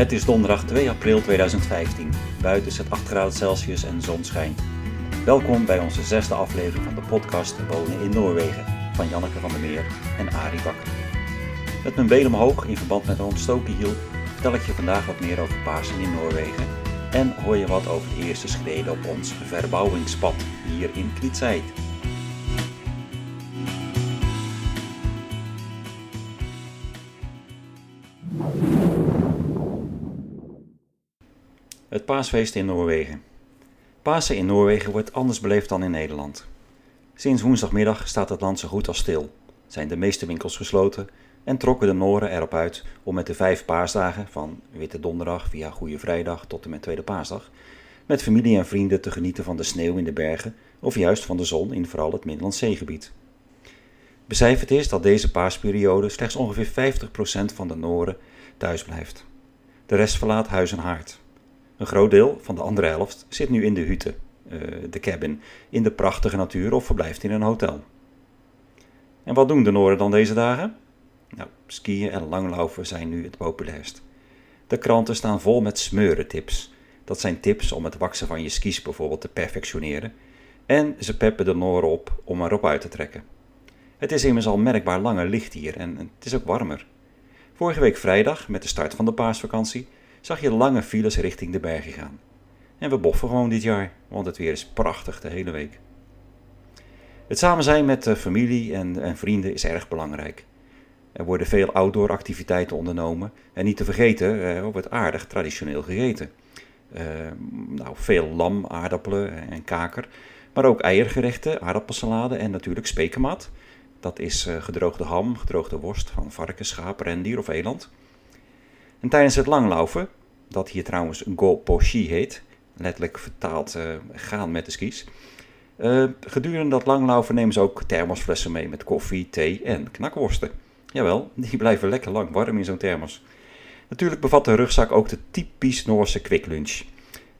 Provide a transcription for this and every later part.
Het is donderdag 2 april 2015. Buiten is het 8 graden Celsius en zon schijnt. Welkom bij onze zesde aflevering van de podcast Wonen in Noorwegen van Janneke van der Meer en Arie Bakker. Met mijn been omhoog in verband met een ontstoken hiel vertel ik je vandaag wat meer over Pasen in Noorwegen en hoor je wat over de eerste schreden op ons verbouwingspad hier in Kvitsheid. Paasfeest in Noorwegen. Pasen in Noorwegen wordt anders beleefd dan in Nederland. Sinds woensdagmiddag staat het land zo goed als stil, zijn de meeste winkels gesloten en trokken de Noren erop uit om met de vijf paasdagen, van Witte Donderdag via Goede Vrijdag tot en met Tweede Paasdag, met familie en vrienden te genieten van de sneeuw in de bergen of juist van de zon in vooral het Middellandse Zeegebied. Becijferd is dat deze paasperiode slechts ongeveer 50% van de Noren thuis blijft. De rest verlaat huis en haard. Een groot deel van de andere helft zit nu in de hutte, uh, de cabin, in de prachtige natuur of verblijft in een hotel. En wat doen de Noren dan deze dagen? Nou, skiën en langlaufen zijn nu het populairst. De kranten staan vol met smeurentips. Dat zijn tips om het waksen van je skis bijvoorbeeld te perfectioneren. En ze peppen de Noren op om erop uit te trekken. Het is immers al merkbaar langer licht hier en het is ook warmer. Vorige week vrijdag, met de start van de paasvakantie, zag je lange files richting de bergen gaan. En we boffen gewoon dit jaar, want het weer is prachtig de hele week. Het samen zijn met familie en, en vrienden is erg belangrijk. Er worden veel outdoor activiteiten ondernomen en niet te vergeten eh, wordt aardig traditioneel gegeten. Uh, nou, veel lam, aardappelen en kaker, maar ook eiergerechten, aardappelsalade en natuurlijk spekenmat. Dat is uh, gedroogde ham, gedroogde worst van varken, schaap, rendier of eland. En tijdens het langlaufen, dat hier trouwens go poshi heet, letterlijk vertaald uh, gaan met de skis. Uh, gedurende dat langlaufen nemen ze ook thermosflessen mee met koffie, thee en knakworsten. Jawel, die blijven lekker lang warm in zo'n thermos. Natuurlijk bevat de rugzak ook de typisch Noorse quick lunch.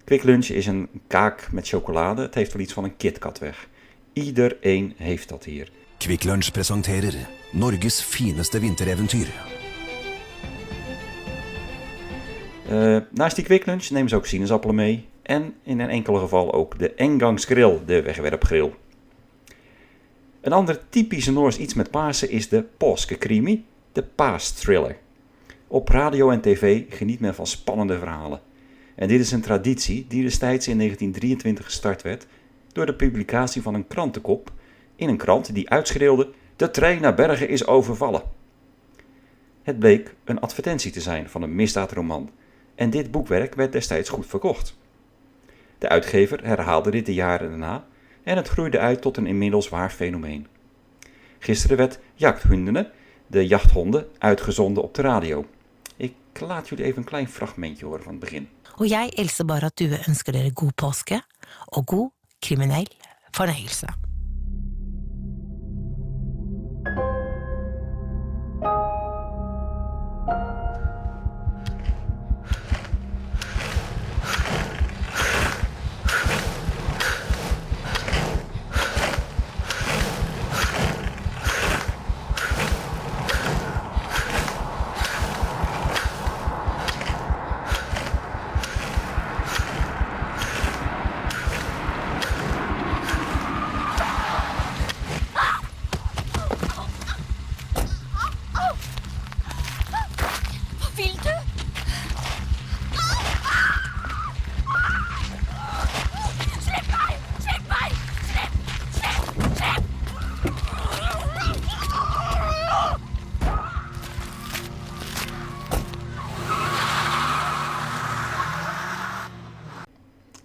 Quick lunch is een kaak met chocolade. Het heeft wel iets van een KitKat weg. Iedereen heeft dat hier. Quick Lunch presenterer Norges fineste wintereventyr. Uh, naast die quick lunch nemen ze ook sinaasappelen mee. En in een enkele geval ook de engangsgrill, de wegwerpgrill. Een ander typische Noors iets met Pasen is de påskekrimi, de paastriller. Op radio en tv geniet men van spannende verhalen. En dit is een traditie die destijds in 1923 gestart werd door de publicatie van een krantenkop in een krant die uitschreeuwde: De trein naar Bergen is overvallen. Het bleek een advertentie te zijn van een misdaadroman en dit boekwerk werd destijds goed verkocht. De uitgever herhaalde dit de jaren daarna en het groeide uit tot een inmiddels waar fenomeen. Gisteren werd Jachthundene, de jachthonden, uitgezonden op de radio. Ik laat jullie even een klein fragmentje horen van het begin. Og jeg hilser bare at du ønsker dere god påske og god kriminell fornøyelse.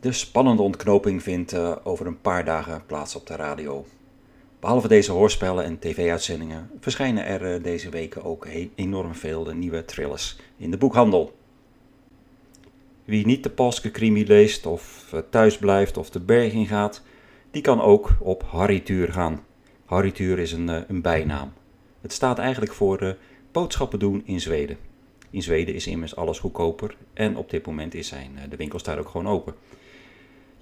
De spannende ontknoping vindt uh, over een paar dagen plaats op de radio. Behalve deze hoorspellen en tv-uitzendingen verschijnen er uh, deze weken ook enorm veel nieuwe thrillers in de boekhandel. Wie niet de Paske-krimi leest of uh, thuis blijft of de berg in gaat, die kan ook op Harrytuur gaan. Harrytuur is een, een bijnaam. Het staat eigenlijk voor boodschappen doen in Zweden. In Zweden is immers alles goedkoper en op dit moment is zijn, de winkel staat ook gewoon open.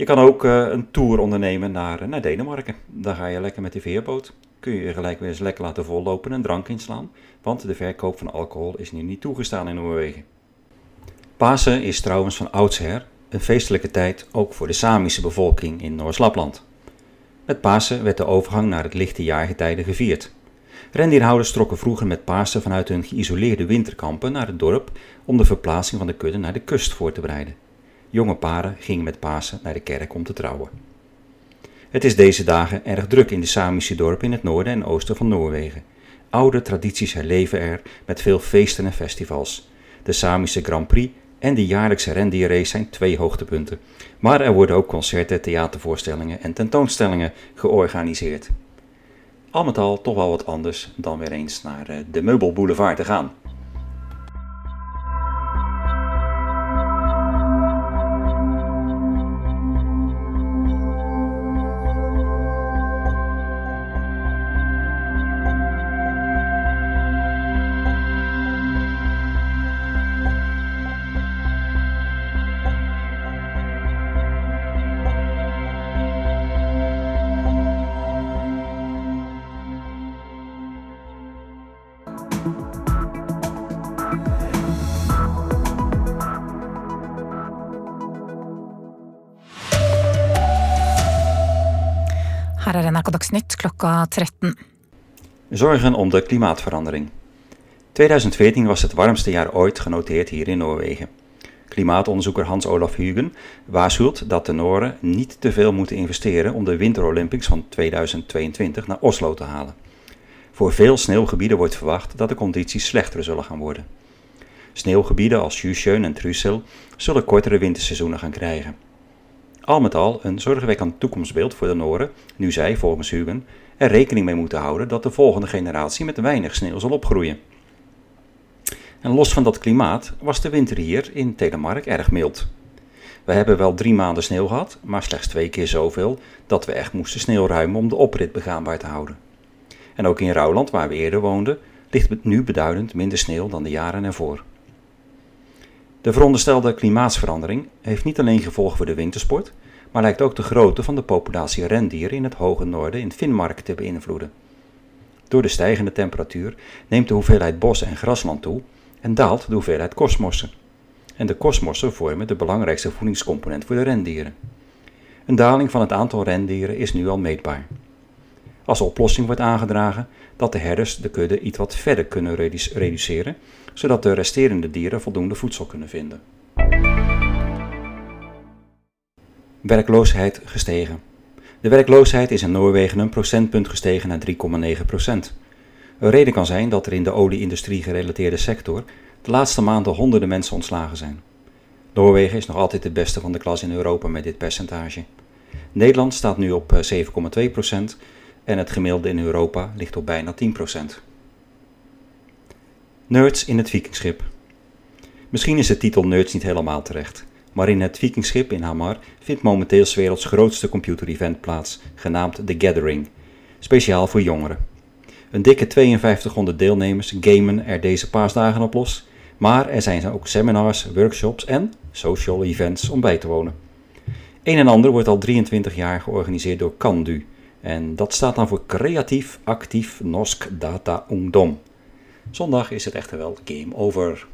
Je kan ook uh, een tour ondernemen naar, naar Denemarken. Daar ga je lekker met de veerboot. Kun je je gelijk weer eens lekker laten vollopen en drank inslaan. Want de verkoop van alcohol is nu niet toegestaan in Noorwegen. Pasen is trouwens van oudsher een feestelijke tijd ook voor de Samische bevolking in Noors-Lapland. Met Pasen werd de overgang naar het lichte jaargetijde gevierd. Rendierhouders trokken vroeger met Pasen vanuit hun geïsoleerde winterkampen naar het dorp om de verplaatsing van de kudde naar de kust voor te bereiden. Jonge paren gingen met Pasen naar de kerk om te trouwen. Het is deze dagen erg druk in de Samische dorpen in het noorden en oosten van Noorwegen. Oude tradities herleven er met veel feesten en festivals. De Samische Grand Prix en de jaarlijkse rendierrace zijn twee hoogtepunten. Maar er worden ook concerten, theatervoorstellingen en tentoonstellingen georganiseerd. Al met al toch wel wat anders dan weer eens naar eh, de Meubelboulevard te gaan. Her er NRK Dagsnytt klokka 13. Zorgen om de klimaatverandering. 2014 was het warmste jaar ooit genoteerd hier in Noorwegen. Klimaatonderzoeker Hans-Olaf Hugen waarschuwt dat de Noren niet te veel moeten investeren om de Winter Olympics van 2022 naar Oslo te halen. Voor veel sneeuwgebieden wordt verwacht dat de condities slechter zullen gaan worden. Sneeuwgebieden als Jusjeun en Trysil zullen kortere winterseizoenen gaan krijgen. Al met al een zorgwekkend toekomstbeeld voor de Noren, nu zij, volgens Hugen, er rekening mee moeten houden dat de volgende generatie met weinig sneeuw zal opgroeien. En los van dat klimaat was de winter hier in Telemark erg mild. We hebben wel drie maanden sneeuw gehad, maar slechts twee keer zoveel dat we echt moesten sneeuw ruimen om de oprit begaanbaar te houden. En ook in Rouwland, waar we eerder woonden, ligt nu beduidend minder sneeuw dan de jaren ervoor. De veronderstelde klimaatsverandering heeft niet alleen gevolgen voor de wintersport, maar lijkt ook de grootte van de populatie rendieren in het hoge noorden in Finnmark te beïnvloeden. Door de stijgende temperatuur neemt de hoeveelheid bos en grasland toe en daalt de hoeveelheid kosmossen. En de kosmossen vormen de belangrijkste voedingscomponent voor de rendieren. Een daling van het aantal rendieren is nu al meetbaar. Als oplossing wordt aangedragen dat de herders de kudde iets wat verder kunnen reduceren, zodat de resterende dieren voldoende voedsel kunnen vinden. Werkloosheid gestegen. De werkloosheid is in Noorwegen een procentpunt gestegen naar 3,9 procent. Een reden kan zijn dat er in de olie-industrie gerelateerde sector de laatste maanden honderden mensen ontslagen zijn. Noorwegen is nog altijd het beste van de klas in Europa met dit percentage. Nederland staat nu op 7,2 procent en het gemiddelde in Europa ligt op bijna 10 procent. Nerds in het Vikingschip. Misschien is de titel Nerds niet helemaal terecht, maar in het Vikingschip in Hamar vindt momenteel 's werelds grootste computer-event plaats, genaamd The Gathering, speciaal voor jongeren. Een dikke 5200 deelnemers gamen er deze paasdagen op los, maar er zijn ook seminars, workshops en social events om bij te wonen. Een en ander wordt al 23 jaar georganiseerd door Kandu, en dat staat dan voor Creatief Actief Norsk Data Ungdom. Zondag is het echter wel game over.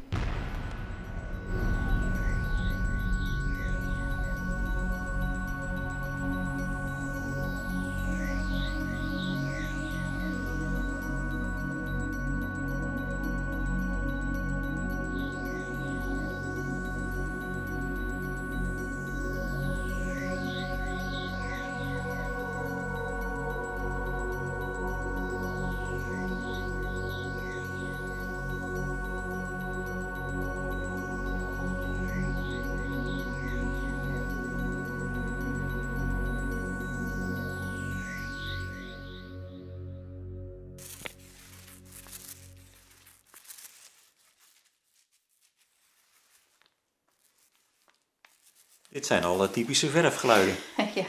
Dit zijn al eh, typische verfgeluiden. Ja,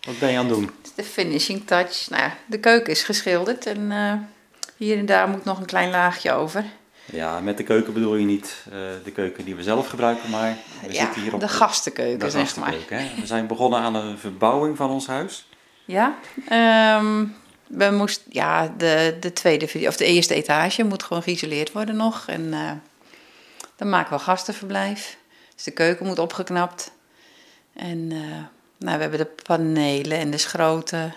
Wat ben je aan het doen? het is de finishing touch. Nou, ja, de keuken is geschilderd en eh, hier en daar moet nog een klein laagje over. Ja, met de keuken bedoel je niet eh, de keuken die we zelf gebruiken, maar we ja, zitten hier op de gastenkeuken, de zeg maar. gastenkeuken, hè? We zijn begonnen aan een verbouwing van ons huis. Ja, ehm, we moesten, ja, de, de tweede, of de eerste etage moet gewoon geïsoleerd worden nog. En eh, dan maken we gastenverblijf. Dus de keuken moet opgeknapt. En eh, nou, we hebben de panelen en de schroten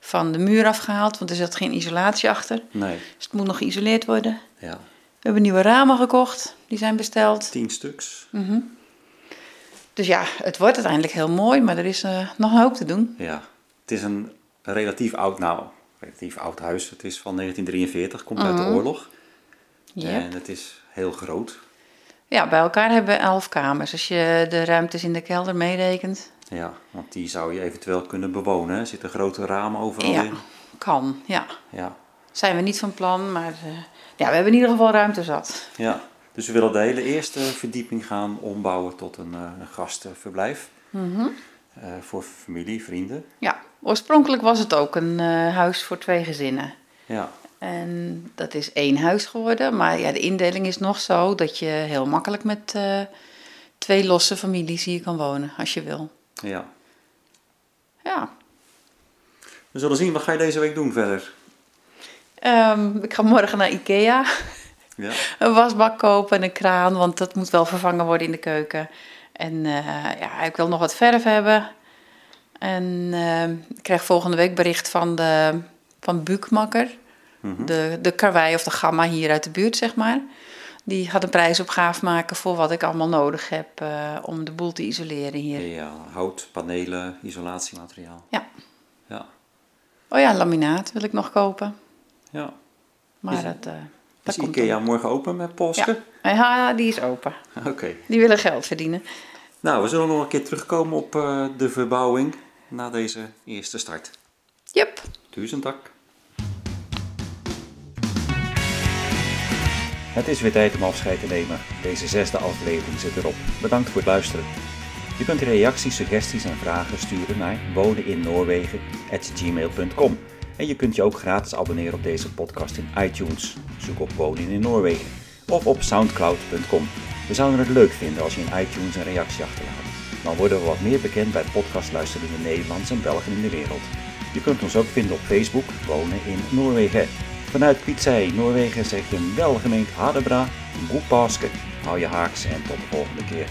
van de muur afgehaald, want er zat geen isolatie achter. Nee. Dus het moet nog geïsoleerd worden. Ja. We hebben nieuwe ramen gekocht, die zijn besteld. Tien stuks. Dus ja, het wordt uiteindelijk heel mooi, maar er is eh, nog een hoop te doen. Ja. Het is een relatief oud, nou, relatief oud huis. Het is van 1943, komt uit de oorlog. Yep. En het is heel groot. Ja, bij elkaar hebben we elf kamers. Als je de ruimtes in de kelder meerekent. Ja, want die zou je eventueel kunnen bewonen. Er zitten grote ramen overal Ja, in. kan. Ja, Ja. zijn we niet van plan, maar eh, ja, we hebben in ieder geval ruimte zat. ja. Dus we willen de hele eerste verdieping gaan ombouwen tot een, eh, gastenverblijf. Mhm. Eh, voor familie, vrienden. Ja, oorspronkelijk was het ook een huis voor twee gezinnen. Ja, En dat is één huis geworden, maar ja, de indeling is nog zo dat je heel makkelijk met eh, twee losse families hier kan wonen, als je wil. ja. Ja, We zullen zien, wat ga je deze week doen verder? Ehm, ik ga morgen naar Ikea. Ja. een wasbak kopen en een kraan, want dat moet wel vervangen worden in de keuken. En eh, ja, ik wil nog wat verf hebben. En eh, ik krijg volgende week bericht van de van Buukmakker, de, de karwei of de gamma hier uit de buurt, zeg maar. Die gaat een prijsopgave maken voor wat ik allemaal nodig heb eh, om de boel te isoleren hier. Ja, hout, panelen, isolatiemateriaal. Ja. Ja. Oh ja, laminaat wil ik nog kopen. ja. Maar Is- dat, eh Is dat Ikea morgen open met Polske? Ja. ja, die is open. Oké. Die willen geld verdienen. Nou, we zullen nog een keer terugkomen op eh, de verbouwing na deze eerste start. Yep. Duizend tak. Het is weer tijd om afscheid te nemen. Deze zesde aflevering zit erop. Bedankt voor het luisteren. Je kunt reacties, suggesties en vragen sturen naar woneninnoorwegen.gmail.com En je kunt je ook gratis abonneren op deze podcast in iTunes. Zoek op Wonen in Noorwegen. Of op soundcloud.com. We zouden het leuk vinden als je in iTunes een reactie achterlaat. Dan worden we wat meer bekend bij podcastluisterende Nederlands en Belgen in de wereld. Je kunt ons ook vinden op Facebook, Wonen in Noorwegen. Vanuit Pietzij, Noorwegen zeg je een welgemeend Hadebra, Goe Paske. Hou je haaks en tot de volgende keer.